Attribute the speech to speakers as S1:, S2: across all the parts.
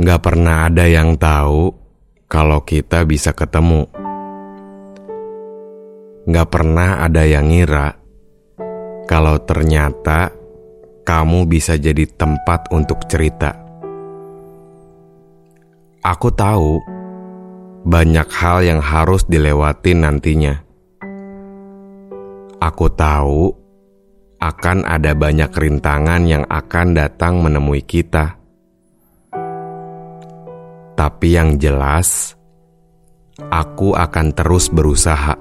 S1: Gak pernah ada yang tahu kalau kita bisa ketemu. Gak pernah ada yang ngira kalau ternyata kamu bisa jadi tempat untuk cerita. Aku tahu banyak hal yang harus dilewati nantinya. Aku tahu akan ada banyak rintangan yang akan datang menemui kita. Tapi yang jelas, aku akan terus berusaha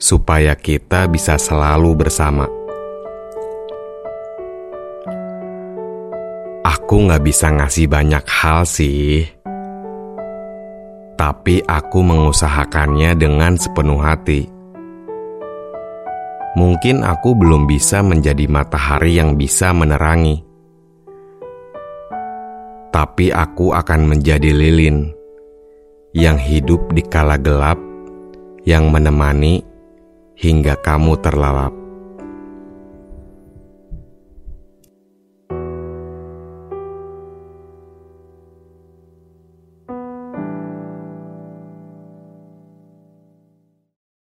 S1: supaya kita bisa selalu bersama. Aku nggak bisa ngasih banyak hal sih, tapi aku mengusahakannya dengan sepenuh hati. Mungkin aku belum bisa menjadi matahari yang bisa menerangi tapi aku akan menjadi lilin yang hidup di kala gelap, yang menemani hingga kamu terlalap.